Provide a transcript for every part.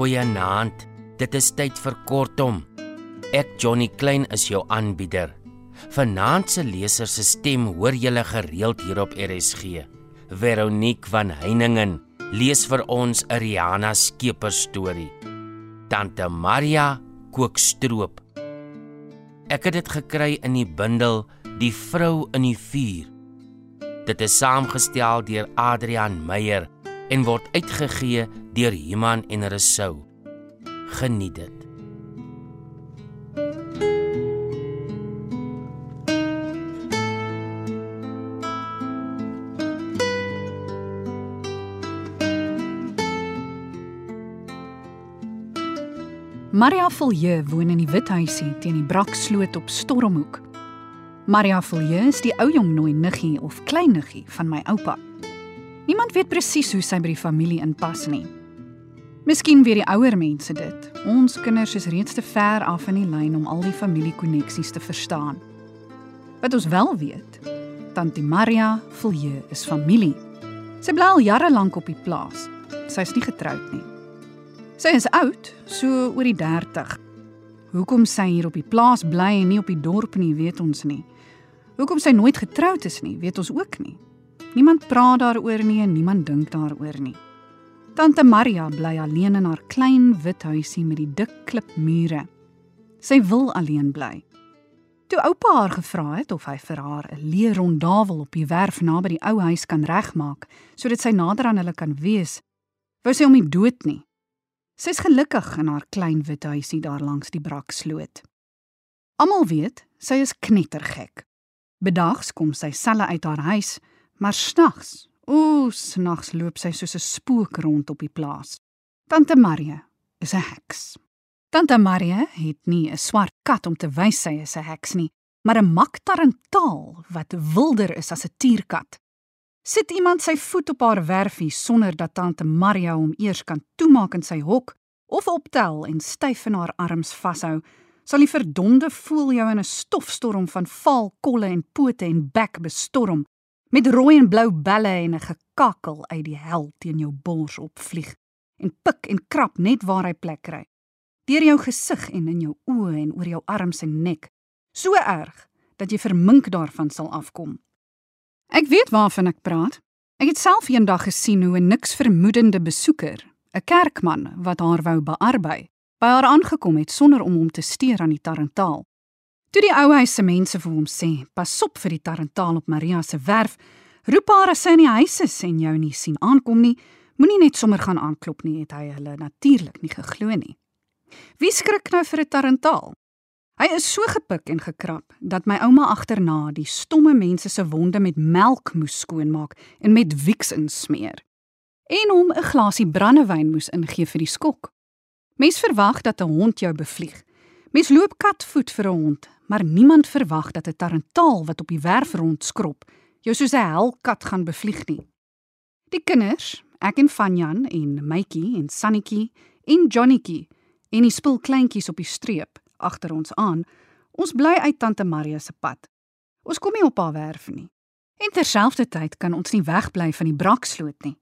Goeienaand. Dit is tyd vir kortom. Ek Johnny Klein is jou aanbieder. Vanaand se leser se stem hoor julle gereeld hier op RSG. Veronique van Heiningen lees vir ons 'n Rihanna Skeper storie. Tante Maria kook stroop. Ek het dit gekry in die bundel Die vrou in die vuur. Dit is saamgestel deur Adrian Meyer en word uitgegee deur Iman en Resou. Geniet dit. Maria Vilje woon in die Withuisie teen die Braksloot op Stormhoek. Maria Vilje is die ou jong nooi niggie of klein niggie van my oupa. Niemand weet presies hoe sy by die familie inpas nie. Miskien weet die ouer mense dit. Ons kinders is reeds te ver af in die lyn om al die familiekoneksies te verstaan. Wat ons wel weet, Tantie Maria Vilje is familie. Sy bly al jare lank op die plaas. Sy is nie getroud nie. Sy is oud, so oor die 30. Hoekom sy hier op die plaas bly en nie op die dorp nie, weet ons nie. Hoekom sy nooit getroud is nie, weet ons ook nie. Niemand praat daaroor nie en niemand dink daaroor nie. Tante Maria bly alleen in haar klein wit huisie met die dik klipmure. Sy wil alleen bly. Toe oupa haar gevra het of hy vir haar 'n leerrondavel op die werf naby die ou huis kan regmaak sodat sy nader aan hulle kan wees, wou sy hom nie dood nie. Sy's gelukkig in haar klein wit huisie daar langs die braksloot. Almal weet sy is knettergek. Bedags kom sy selle uit haar huis, maar snags, o, snags loop sy soos 'n spook rond op die plaas. Tante Marie is 'n heks. Tante Marie het nie 'n swart kat om te wys sy is 'n heks nie, maar 'n maktarantaal wat wilder is as 'n tierkat. Sit iemand sy voet op haar werfie sonder dat tante Maria hom eers kan toemaak in sy hok of optel en styf in haar arms vashou, sal die verdomde voel jou in 'n stofstorm van vaal kolle en pote en bek bestorm met rooi en blou belle en 'n gekakkel uit die hel teen jou bors opvlieg en pik en krap net waar hy plek kry. Deur jou gesig en in jou oë en oor jou arms en nek. So erg dat jy vermink daarvan sal afkom. Ek weet waarvan ek praat. Ek het self eendag gesien hoe 'n niks vermoedende besoeker 'n kerkman wat haar wou bearbei by haar aangekom het sonder om hom te steur aan die tarantaal Toe die ou huis se mense vir hom sê, "Pas op vir die tarantaal op Maria se werf," roep haar as sy in die huis is en jou nie sien aankom nie, moenie net sommer gaan aanklop nie, het hy hulle natuurlik nie geglo nie. Wie skrik nou vir 'n tarantaal? Hy is so gepik en gekrap dat my ouma agterna die stomme mense se wonde met melk moes skoonmaak en met Vicks insmeer en hom 'n glasie brandewyn moes ingee vir die skok. Mens verwag dat 'n hond jou bevlieg. Mens loop katvoet vir 'n hond, maar niemand verwag dat 'n tarantaal wat op die werf rondskrob jou soos 'n helkat gaan bevlieg nie. Die kinders, ek en Vanjan en Mytjie en Sannetjie en Johnnetjie en die spul kleintjies op die streep agter ons aan, ons bly uit tante Maria se pad. Ons kom nie op haar werf nie. En terselfdertyd kan ons nie wegbly van die braksloot nie.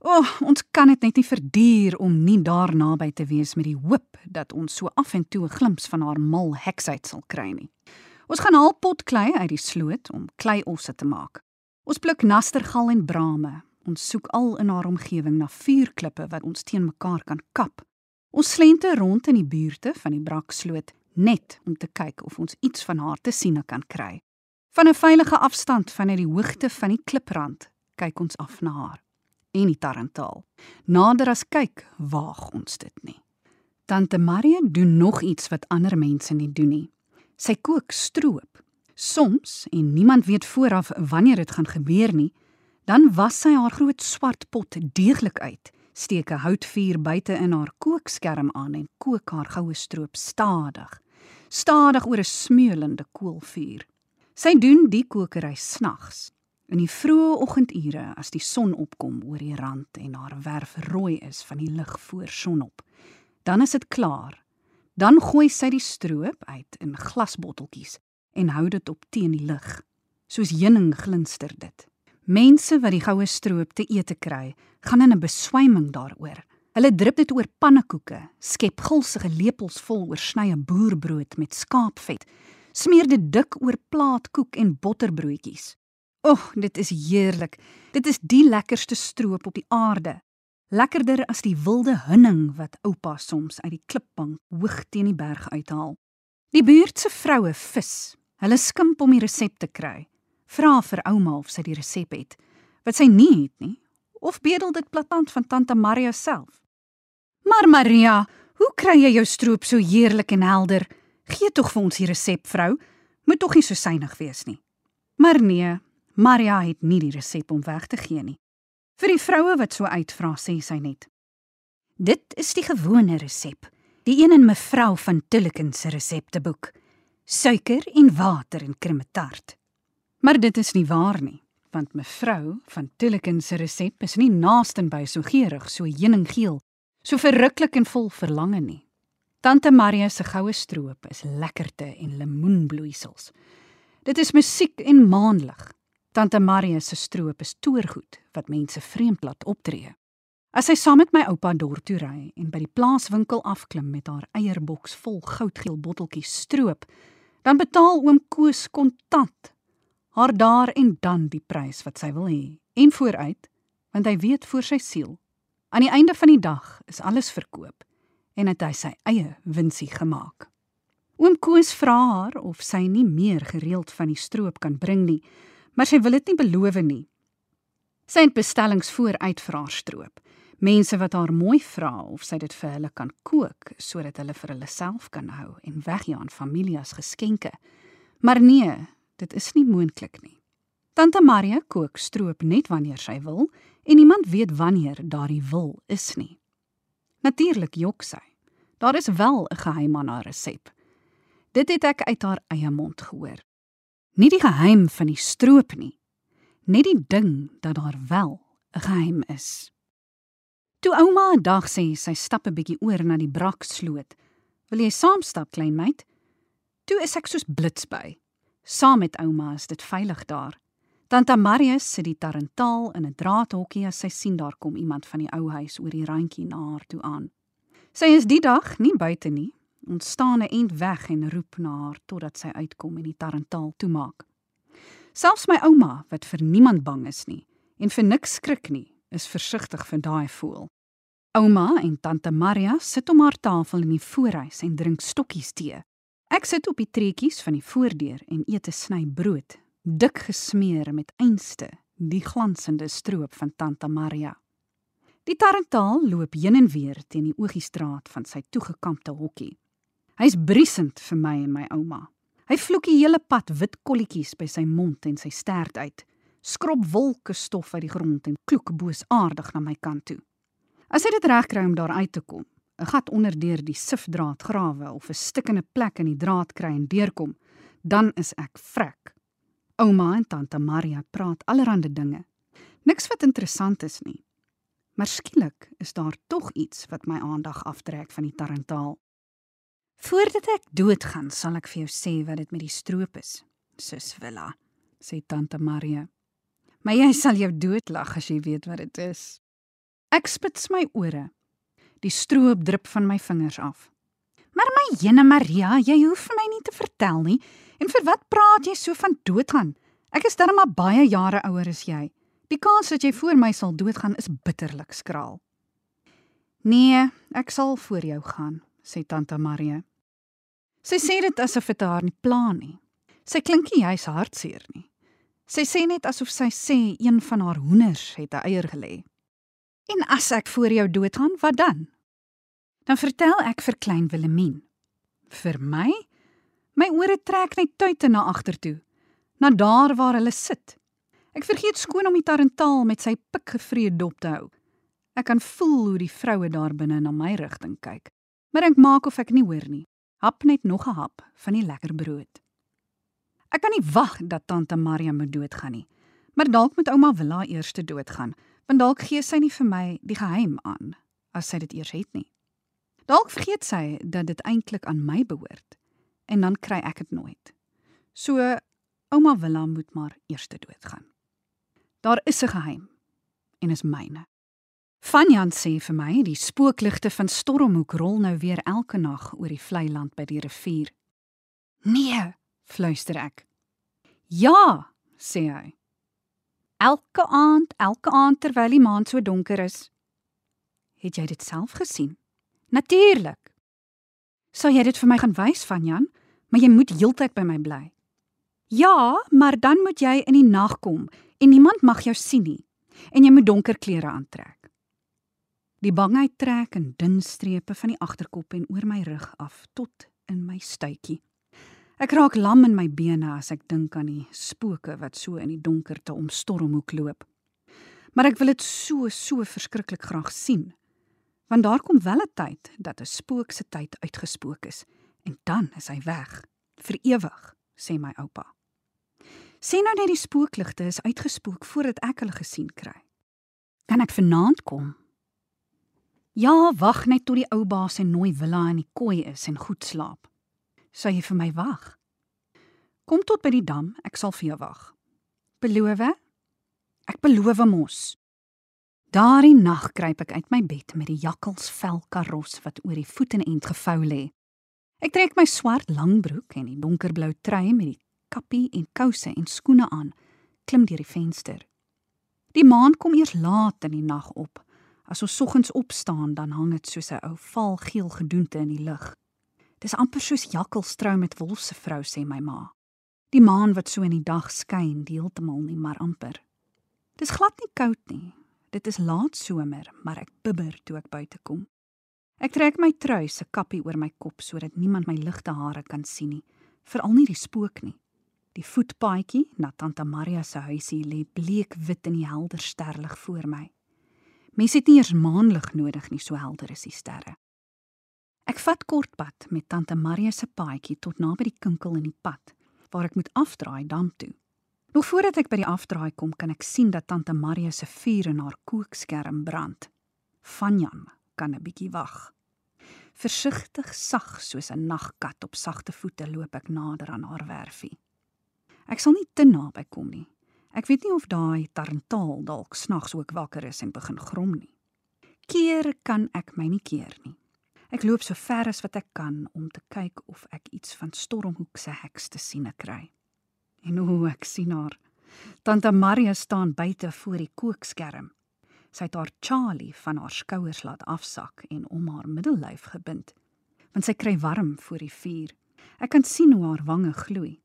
O, oh, ons kan dit net nie verduur om nie daar naby te wees met die hoop dat ons so af en toe 'n glimps van haar mal heksheid sal kry nie. Ons gaan haal potklei uit die sloot om kleiosse te maak. Ons pluk nastergal en brame. Ons soek al in haar omgewing na vuurklippe wat ons teen mekaar kan kap. Ons slente rond in die buurte van die braksloot net om te kyk of ons iets van haar te sien kan kry. Van 'n veilige afstand vanuit die hoogte van die kliprand kyk ons af na haar en die tarantaal. Nader as kyk, waag ons dit nie. Tante Marie doen nog iets wat ander mense nie doen nie. Sy kook stroop. Soms en niemand weet vooraf wanneer dit gaan gebeur nie, dan was sy haar groot swart pot deeglik uit, steek 'n houtvuur buite in haar kookskerm aan en kook haar goue stroop stadig. Stadig oor 'n smeulende koolvuur. Sy doen die kokery snags In die vroeë oggendure as die son opkom oor die rand en haar werf rooi is van die lig voor sonop, dan is dit klaar. Dan gooi sy die stroop uit in glasbotteltjies en hou dit op teen die lig. Soos heuning glinster dit. Mense wat die goue stroop te ete kry, gaan in 'n beswyming daaroor. Hulle drup dit oor pannekoeke, skep gulsige lepels vol oorsnye boerbrood met skaapvet, smeer dit dik oor plaatkoek en botterbroodjies. O, oh, dit is heerlik. Dit is die lekkerste stroop op die aarde. Lekkerder as die wilde hunning wat oupa soms uit die klipbank hoog teen die berg uithaal. Die buurt se vroue vis. Hulle skimp om die resep te kry. Vra vir ouma of sy die resep het. Wat sy nie het nie, of bedel dit platant van tante Maria self. Maar Maria, hoe kry jy jou stroop so heerlik en helder? Gee tog vir ons die resep, vrou. Moet tog nie so synig wees nie. Maar nee, Maria het nie die resep om weg te gee nie. Vir die vroue wat so uitvra, sê sy net: Dit is die gewone resep, die een in mevrou van Tulleken se resepteboek. Suiker en water en kremetart. Maar dit is nie waar nie, want mevrou van Tulleken se resep is nie naasten by so geurig so heuninggeel, so verruklik en vol verlange nie. Tante Maria se goue stroop is lekkerte en lemoenbloeisels. Dit is musiek en maanlig. Tante Maria se stroop is toergoed wat mense vreemd laat optree. As sy saam met my oupa dorp toe ry en by die plaaswinkel afklim met haar eierboks vol goudgeel botteltjies stroop, dan betaal oom Koos kontant haar daar en dan die prys wat sy wil hê en vooruit, want hy weet vir sy siel. Aan die einde van die dag is alles verkoop en het hy sy eie winsie gemaak. Oom Koos vra haar of sy nie meer gereeld van die stroop kan bring nie, maar sy wil dit nie beloof nie. Sy het bestellings vooruit vir haar stroop. Mense wat haar mooi vra of sy dit vir hulle kan kook sodat hulle vir hulle self kan hou en weggee aan familie as geskenke. Maar nee, dit is nie moontlik nie. Tante Maria kook stroop net wanneer sy wil en niemand weet wanneer daardie wil is nie. Natuurlik jok sy. Daar is wel 'n geheim aan haar resep. Dit het ek uit haar eie mond gehoor. Nie die geheim van die stroop nie, net die ding dat daar wel 'n geheim is. Toe ouma 'n dag sê sy stap 'n bietjie oor na die braksloot, "Wil jy saam stap, klein meid?" Toe is ek soos blits by. Saam met ouma is dit veilig daar. Tante Marius sit die tarantaal in 'n draadhokkie as sy sien daar kom iemand van die ou huis oor die randjie na haar toe aan. Sy is die dag nie buite nie, Ons staan 'n end weg en roep na haar totdat sy uitkom en die tarantaal toemaak. Selfs my ouma, wat vir niemand bang is nie en vir niks skrik nie, is versigtig vir daai voel. Ouma en tante Maria sit om haar tafel in die voorhuis en drink stokkies tee. Ek sit op die treetjies van die voordeur en eet 'n sny brood, dik gesmeer met einste, die glansende stroop van tante Maria. Die tarantaal loop heen en weer teen die oogiestraat van sy toegekampte hokkie. Hy's briesend vir my en my ouma. Hy vloek die hele pad wit kolletjies by sy mond en sy stert uit. Skrob wolke stof uit die grond en kloek boosaardig na my kant toe. As hy dit regkry om daar uit te kom, 'n gat onder deur die sifdraad grawe of 'n stikkende plek in die draad kry en deurkom, dan is ek vrek. Ouma en tante Maria praat allerlei dinge. Niks wat interessant is nie. Maar skielik is daar tog iets wat my aandag aftrek van die tarantaal. Voordat ek doodgaan, sal ek vir jou sê wat dit met die stroop is, sus Villa, sê tante Maria. Maar jy sal jou doodlag as jy weet wat dit is. Ek spits my ore. Die stroop drup van my vingers af. Maar my jene Maria, jy hoef my nie te vertel nie. En vir wat praat jy so van doodgaan? Ek is darm maar baie jare ouer as jy. Die kans dat jy voor my sal doodgaan is bitterlik skraal. Nee, ek sal voor jou gaan, sê tante Maria. Sy sê dit asof dit haar nie pla nie. Sy klink nie hy's hartseer nie. Sy sê net asof sy sê een van haar hoenders het 'n eier gelê. En as ek voor jou doodgaan, wat dan? Dan vertel ek vir klein Willemien. Vir my? My ore trek net tuite na agtertoe, na daar waar hulle sit. Ek vergeet skoon om die tarantaal met sy pikgevreede dop te hou. Ek kan voel hoe die vroue daar binne na my rigting kyk, maar ek maak of ek nie hoor nie hap net nog 'n hap van die lekker brood. Ek kan nie wag dat tante Maria moet doodgaan nie. Maar dalk moet ouma Willa eers te doodgaan, want dalk gee sy nie vir my die geheim aan as sy dit eers het nie. Dalk vergeet sy dat dit eintlik aan my behoort en dan kry ek dit nooit. So ouma Willa moet maar eers te doodgaan. Daar is 'n geheim en is myne. Vanjan sê vir my die spookligte van Stormhoek rol nou weer elke nag oor die vlei land by die rivier. Nee, fluister ek. Ja, sê hy. Elke aand, elke aand terwyl die maan so donker is. Het jy dit self gesien? Natuurlik. Sal jy dit vir my gaan wys van Jan? Maar jy moet heeltyd by my bly. Ja, maar dan moet jy in die nag kom en niemand mag jou sien nie. En jy moet donker klere aantrek. Die bangheid trek in dun strepe van die agterkop en oor my rug af tot in my stuitjie. Ek raak lam in my bene as ek dink aan die spooke wat so in die donkerte om stormhoek loop. Maar ek wil dit so so verskriklik graag sien want daar kom wel 'n tyd dat 'n spook se tyd uitgespook is en dan is hy weg vir ewig, sê my oupa. Sien nou net die spookligte is uitgespook voordat ek hulle gesien kry. Kan ek vanaand kom? Ja, wag net tot die ou baas en nooi villa in die kooi is en goed slaap. Sal jy vir my wag? Kom tot by die dam, ek sal vir jou wag. Beloof? Ek beloof mos. Daardie nag kruip ek uit my bed met die jakkalsvel karos wat oor die voete end gevou lê. Ek trek my swart langbroek en die donkerblou trui met die kappie en kouse en skoene aan, klim deur die venster. Die maan kom eers laat in die nag op. As ons soggens opstaan, dan hang dit soos 'n ou valgeel gedoente in die lug. Dis amper soos jakkalstrou met wolse vrou sê my ma. Die maan wat so in die dag skyn, deeltemal nie maar amper. Dis glad nie koud nie, Dit is laat somer, maar ek bibber toe ek buite kom. Ek trek my trui se kappie oor my kop sodat niemand my ligte hare kan sien nie, veral nie die spook nie. Die voetpaadjie na Tante Maria se huisie lê bleek wit in die helder sterlig voor my. Mense het nie eers maanlig nodig nie, so helder is die sterre. Ek vat kortpad met Tante Maria se paadjie tot naby die kinkel in die pad waar ek moet afdraai dam toe. Nog voordat ek by die afdraai kom, kan ek sien dat tante Maria se vuur in haar kookskerm brand. Vanjan kan 'n bietjie wag. Versigtig sag soos 'n nagkat op sagte voete loop ek nader aan haar werfie. Ek sal nie te naby kom nie. Ek weet nie of daai tarantaal dalk snags ook wakker is en begin grom nie. Keer kan ek my nie keer nie. Ek loop so ver as wat ek kan om te kyk of ek iets van Stormhoek se heks te sien kry. En hoe ek sien haar. Tante Maria staan buite voor die kookskerm. Sy het haar Charlie van haar skouers laat afsak en om haar middellyf gebind, want sy kry warm voor die vuur. Ek kan sien hoe haar wange gloei.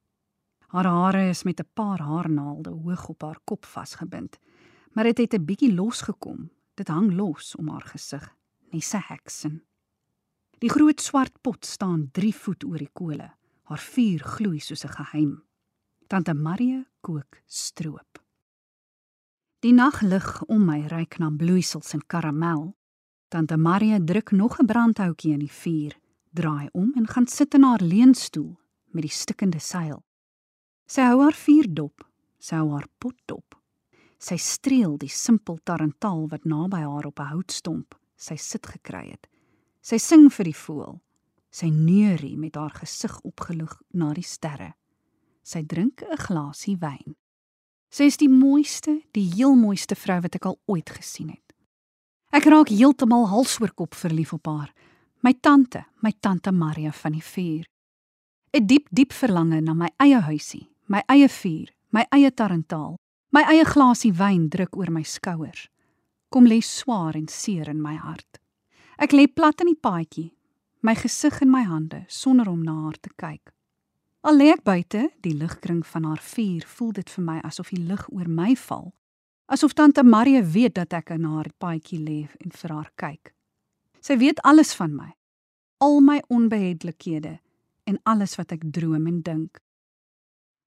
Haar hare is met 'n paar haarnaalde hoog op haar kop vasgebind, maar dit het 'n bietjie losgekom. Dit hang los om haar gesig, nes 'n heksen. Die groot swart pot staan 3 voet oor die kole. Haar vuur gloei soos 'n geheim. Tante Marie kook stroop. Die naglig om my reik na bloeisels en karamel. Tante Marie druk nog 'n brandhoutjie in die vuur, draai om en gaan sit in haar leunstoel met die stikkende seil. Sy hou haar vuur dop, sy hou haar pot dop. Sy streel die simpel tarantaal wat naby haar op 'n houtstomp sy sit gekry het. Sy sing vir die voël. Sy neurie met haar gesig opgelig na die sterre. Sy drink 'n glasie wyn. Sy is die mooiste, die heel mooiste vrou wat ek al ooit gesien het. Ek raak heeltemal hals oor kop verlief op haar. My tante, my tante Maria van die vuur. 'n Diep, diep verlange na my eie huisie, my eie vuur, my eie tarantaal, my eie glasie wyn druk oor my skouers. Kom lê swaar en seer in my hart. Ek lê plat in die paadjie, my gesig in my hande sonder om na haar te kyk. Al lê ek buite, die ligkring van haar vuur, voel dit vir my asof die lig oor my val. Asof tante Marie weet dat ek in haar paadjie lê en vir haar kyk. Sy weet alles van my. Al my onbehedlikhede en alles wat ek droom en dink.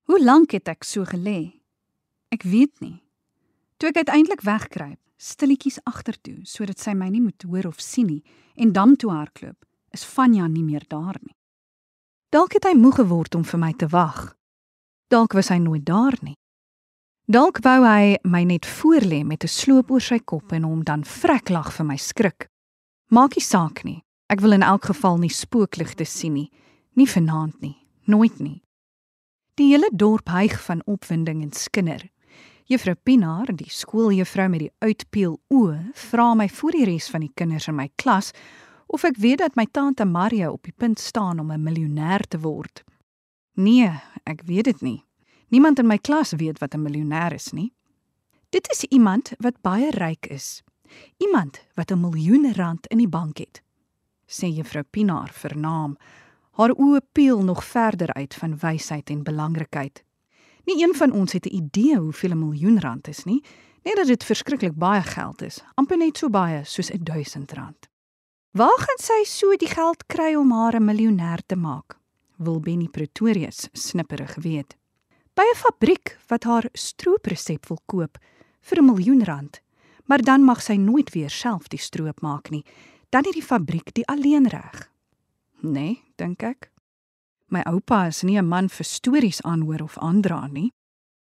Hoe lank het ek so gelê? Ek weet nie. Toe ek uiteindelik wegkruip, stilletjies agtertoe sodat sy my nie moet hoor of sien nie en dan toe hardloop, is Vanja nie meer daar nie. Dalk het hy moeg geword om vir my te wag. Dalk was hy nooit daar nie. Dalk wou hy my net voorlê met 'n sloop oor sy kop en hom dan vrek lag vir my skrik. Maak nie saak nie. Ek wil in elk geval nie spookligte sien nie, nie vanaand nie, nooit nie. Die hele dorp hyg van opwinding en skinder. Juffrou Pinaar, die skooljuffrou met die uitpeel oë, vra my voor die res van die kinders in my klas of ek weet dat my tante Maria op die punt staan om 'n miljonair te word. Nee, ek weet dit nie. Niemand in my klas weet wat 'n miljonair is nie. Dit is iemand wat baie ryk is. Iemand wat 'n miljoen rand in die bank het. sê juffrou Pinaar vernaam. Haar oë peel nog verder uit van wysheid en belangrikheid. Nie een van ons het 'n idee hoeveel 'n miljoen rand is nie, net dat dit verskriklik baie geld is, amper net so baie soos 'n 1000 rand. Waar gaan sy so die geld kry om haar 'n miljonair te maak? Wil Benny Pretorius snipperig weet. By 'n fabriek wat haar stroopresep wil koop vir 'n miljoen rand, maar dan mag sy nooit weer self die stroop maak nie. Dan het die fabriek die alleenreg. Nee, dink ek. My oupa is nie 'n man vir stories aanhoor of aandra nie.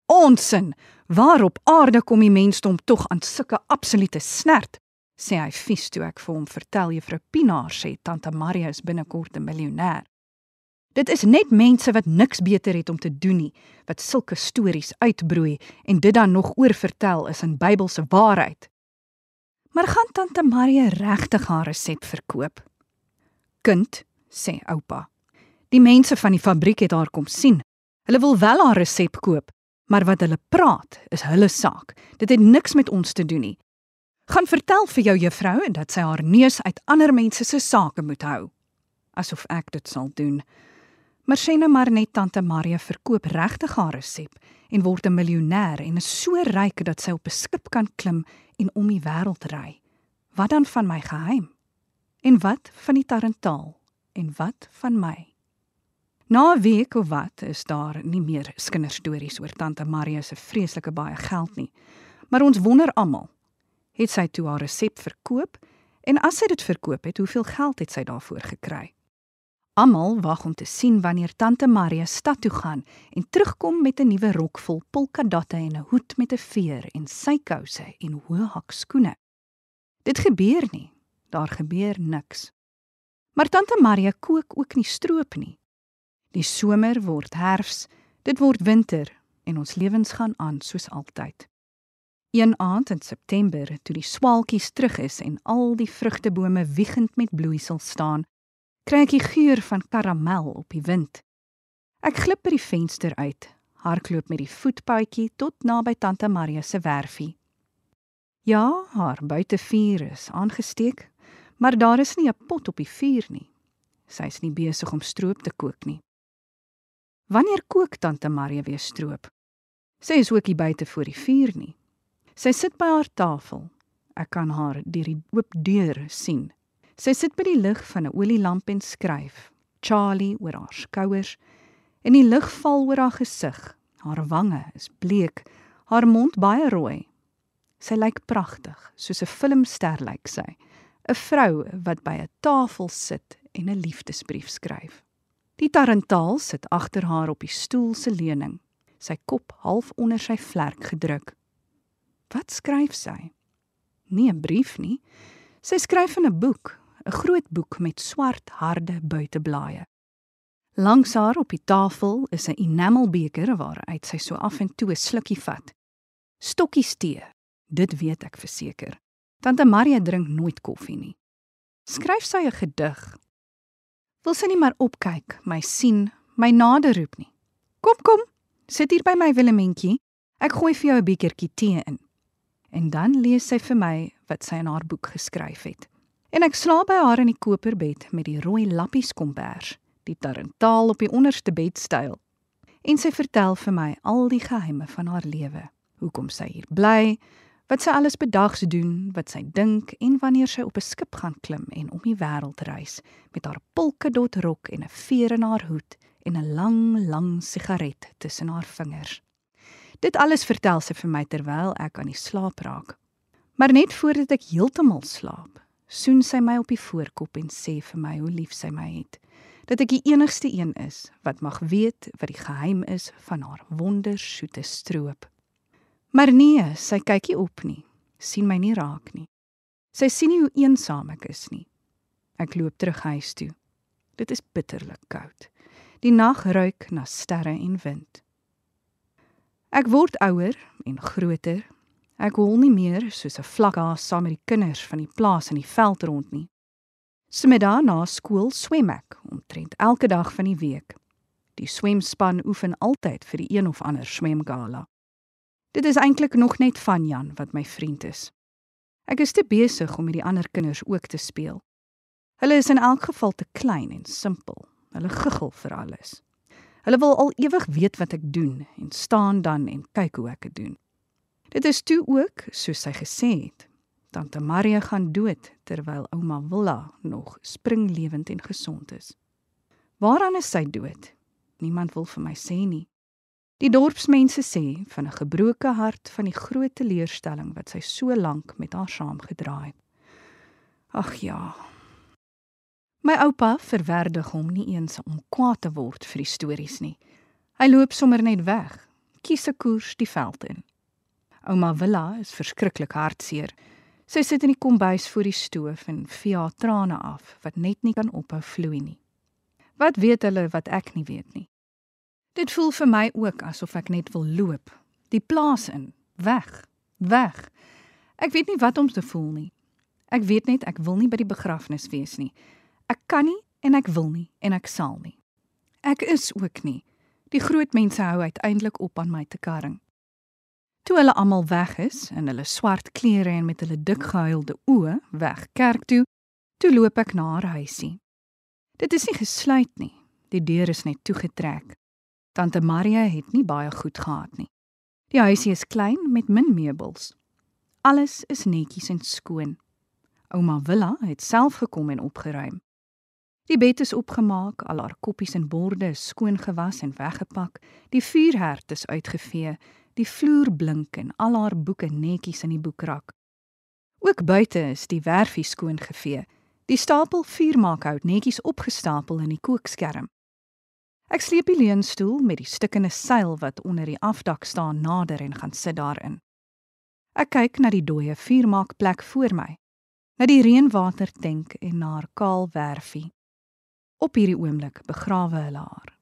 Onsin! Waarop aarde kom die mensdom tog aan sulke absolute snert? sê hy vies toe ek vir hom vertel juffrou Pinaar sê tante Maria is binnekort 'n miljonair. Dit is net mense wat niks beter het om te doen nie wat sulke stories uitbroei en dit dan nog oorvertel is in Bybelse waarheid. Maar gaan tante Maria regtig haar resep verkoop? Kind, sê oupa. Die mense van die fabriek het haar kom sien. Hulle wil wel haar resep koop, maar wat hulle praat is hulle saak. Dit het niks met ons te doen nie gaan vertel vir jou juffrou en dat sy haar neus uit ander mense se sake moet hou. Asof ek dit sal doen. Maar sê nou maar net tante Maria verkoop regtig haar resep en word 'n miljonair en is so ryk dat sy op 'n skip kan klim en om die wêreld ry. Wat dan van my geheim? En wat van die tarantaal? En wat van my? Na 'n week of wat is daar nie meer kinderstories oor tante Maria se vreeslike baie geld nie. Maar ons wonder almal het sy toe haar resep verkoop en as sy dit verkoop het, hoeveel geld het sy daarvoor gekry? Almal wag om te sien wanneer tante Maria stad toe gaan en terugkom met 'n nuwe rok vol polkadotte en 'n hoed met 'n veer en sykouse en hoë hakskoene. Dit gebeur nie. Daar gebeur niks. Maar tante Maria kook ook nie stroop nie. Die somer word herfs, dit word winter en ons lewens gaan aan soos altyd. Een aand in September, toe die swaalkies terug is en al die vrugtebome wiegend met bloeisel staan, kry ek die geur van karamel op die wind. Ek glip by die venster uit, hardloop met die voetpaadjie tot naby tante Maria se werfie. Ja, haar buitevuur is aangesteek, maar daar is nie 'n pot op die vuur nie. Sy is nie besig om stroop te kook nie. Wanneer kook tante Maria weer stroop? Sy is ook nie buite voor die vuur nie. Sy sit by haar tafel. Ek kan haar deur die oop deur sien. Sy sit by die lig van 'n olielamp en skryf. Charlie oor haar skouers en die lig val oor haar gesig. Haar wange is bleek, haar mond baie rooi. Sy lyk pragtig, soos 'n filmster lyk sy. 'n Vrou wat by 'n tafel sit en 'n liefdesbrief skryf. Die tarantaal sit agter haar op die stoel se leuning, sy kop half onder sy vlerk gedruk. Wat skryf sy? Nie 'n brief nie. Sy skryf in 'n boek, 'n groot boek met swart harde buiteblaaie. Langs haar op die tafel is 'n enamelbeker waaruit sy so af en toe 'n slukkie vat. Stokkies tee. Dit weet ek verseker. Tante Maria drink nooit koffie nie. Skryf sy 'n gedig. Wil sy nie maar opkyk, my sien, my nader roep nie. Kom kom, sit hier by my Willementjie. Ek gooi vir jou 'n bekertjie tee in en dan lees sy vir my wat sy in haar boek geskryf het. En ek slaap by haar in die koperbed met die rooi lappies kombers, die tarantaal op die onderste bedstyl. En sy vertel vir my al die geheime van haar lewe. Hoekom sy hier bly, wat sy alles bedags doen, wat sy dink en wanneer sy op 'n skip gaan klim en om die wêreld reis met haar polkadot rok en 'n veer in haar hoed en 'n lang, lang sigaret tussen haar vingers. Dit alles vertel sy vir my terwyl ek aan die slaap raak. Maar net voordat ek heeltemal slaap, soen sy my op die voorkop en sê vir my hoe lief sy my het. Dat ek die enigste een is wat mag weet wat die geheim is van haar wondersoete stroop. Maar nee, sy kyk nie op nie. sien my nie raak nie. Sy sien nie hoe eensaam ek is nie. Ek loop terug huis toe. Dit is bitterlik koud. Die nag ruik na sterre en wind. Ek word ouer en groter. Ek hol nie meer soos 'n vlakhaas saam met die kinders van die plaas in die veld rond nie. Smiddag na skool swem ek omtrent elke dag van die week. Die swemspan oefen altyd vir die een of ander swemgala. Dit is eintlik nog net van Jan wat my vriend is. Ek is te besig om met die ander kinders ook te speel. Hulle is in elk geval te klein en simpel. Hulle giggel vir alles. Hulle wil al ewig weet wat ek doen en staan dan en kyk hoe ek dit doen. Dit is toe ook soos sy gesê het. Tante Maria gaan dood terwyl ouma Willa nog springlewend en gesond is. Waaraan is sy dood? Niemand wil vir my sê nie. Die dorpsmense sê van 'n gebroke hart van die groot teleurstelling wat sy so lank met haar saamgedra het. Ag ja. My oupa verwerdig hom nie eens om kwaad te word vir die stories nie. Hy loop sommer net weg, kies 'n koers die veld in. Ouma Willa is verskriklik hartseer. Sy sit in die kombuis voor die stoof en vee haar trane af wat net nie kan ophou vloei nie. Wat weet hulle wat ek nie weet nie? Dit voel vir my ook asof ek net wil loop, die plaas in, weg, weg. Ek weet nie wat om te voel nie. Ek weet net ek wil nie by die begrafnis wees nie. Ek kan nie en ek wil nie en ek sal nie. Ek is ook nie. Die groot mense hou uiteindelik op aan my te karring. Toe hulle almal weg is in hulle swart klere en met hulle dik gehuilde oë weg kerk toe, toe loop ek na haar huisie. Dit is nie gesluit nie. Die deur is net toegetrek. Tante Maria het nie baie goed gehad nie. Die huisie is klein met min meubels. Alles is netjies en skoon. Ouma Willa het self gekom en opgeruim. Die bed is opgemaak, al haar koppies en borde is skoon gewas en weggepak, die vuurherd is uitgevee Die vloer blink en al haar boeke netjies in die boekrak. Ook buite is die werfie skoon gevee. Die stapel vuurmaakhout netjies opgestapel in die kookskerm. Ek sleep die leunstoel met die stukkende seil wat onder die afdak staan nader en gaan sit daarin. Ek kyk na die dooie vuurmaakplek voor my, na die reënwatertank en na haar kaal werfie. Op hierdie oomblik begrawe hulle haar,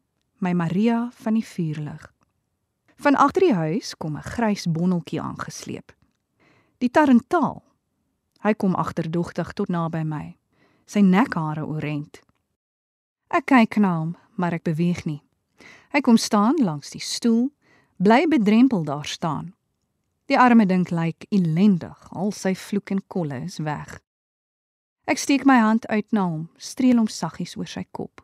my Maria van die vuurlig. Van agter die huis kom 'n grys bonneltjie aangesleep. Die tarentaal. Hy kom agterdogtig tot naby my. Sy nekhare orent. Ek kyk na hom, maar ek beweeg nie. Hy kom staan langs die stoel, bly bedrempel daar staan. Die arme dink lyk ellendig, al sy vloek en kolle is weg. Ek steek my hand uit na hom, streel hom saggies oor sy kop.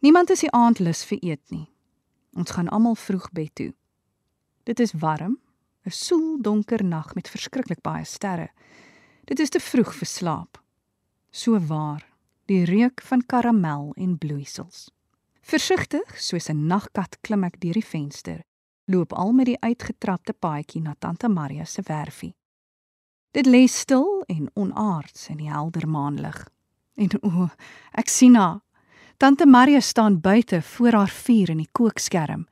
Niemand is die aand lus vir eet nie. Ons gaan almal vroeg bed toe. Dit is warm, 'n soel donker nag met verskriklik baie sterre. Dit is te vroeg vir slaap. So waar, die reuk van karamel en bloeisels. Versigtig, soos 'n nagkat klim ek deur die venster, loop al met die uitgetrapte paadjie na tante Maria se werfie. Dit lê stil en onaards in die helder maanlig. En o, ek sien haar Tante Maria staan buite voor haar vuur in die kookskerm.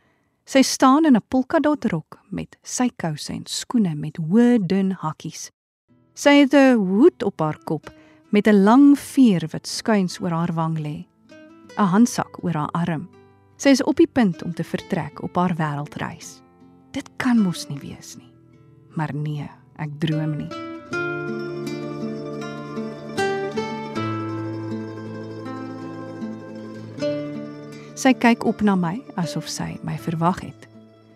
Sy staan in 'n polkadot rok met sykouse en skoene met hoë dun hakkies. Sy het 'n hoed op haar kop met 'n lang veer wat skuins oor haar wang lê. 'n Handsak oor haar arm. Sy is op die punt om te vertrek op haar wêreldreis. Dit kan mos nie wees nie. Maar nee, ek droom nie. Sy kyk op na my asof sy my verwag het.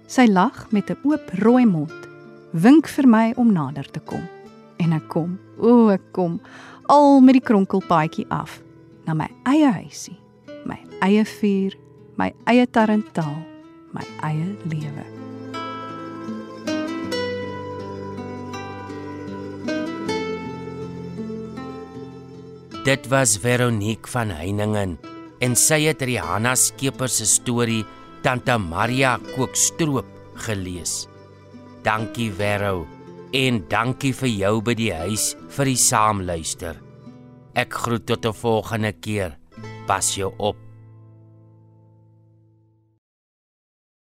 Sy lag met 'n oop rooi mond, wink vir my om nader te kom. En ek kom, o, ek kom al met die kronkelpaadjie af na my eie huisie, eie vuur, my eie tarantaal, my eie lewe. Dit was Veronique van Heiningen en sy het Rihanna Skeepers se storie Tante Maria Kookstroop gelees. Dankie Vero en dankie vir jou by die huis vir die saamluister. Ek groet tot 'n volgende keer. Pas jou op.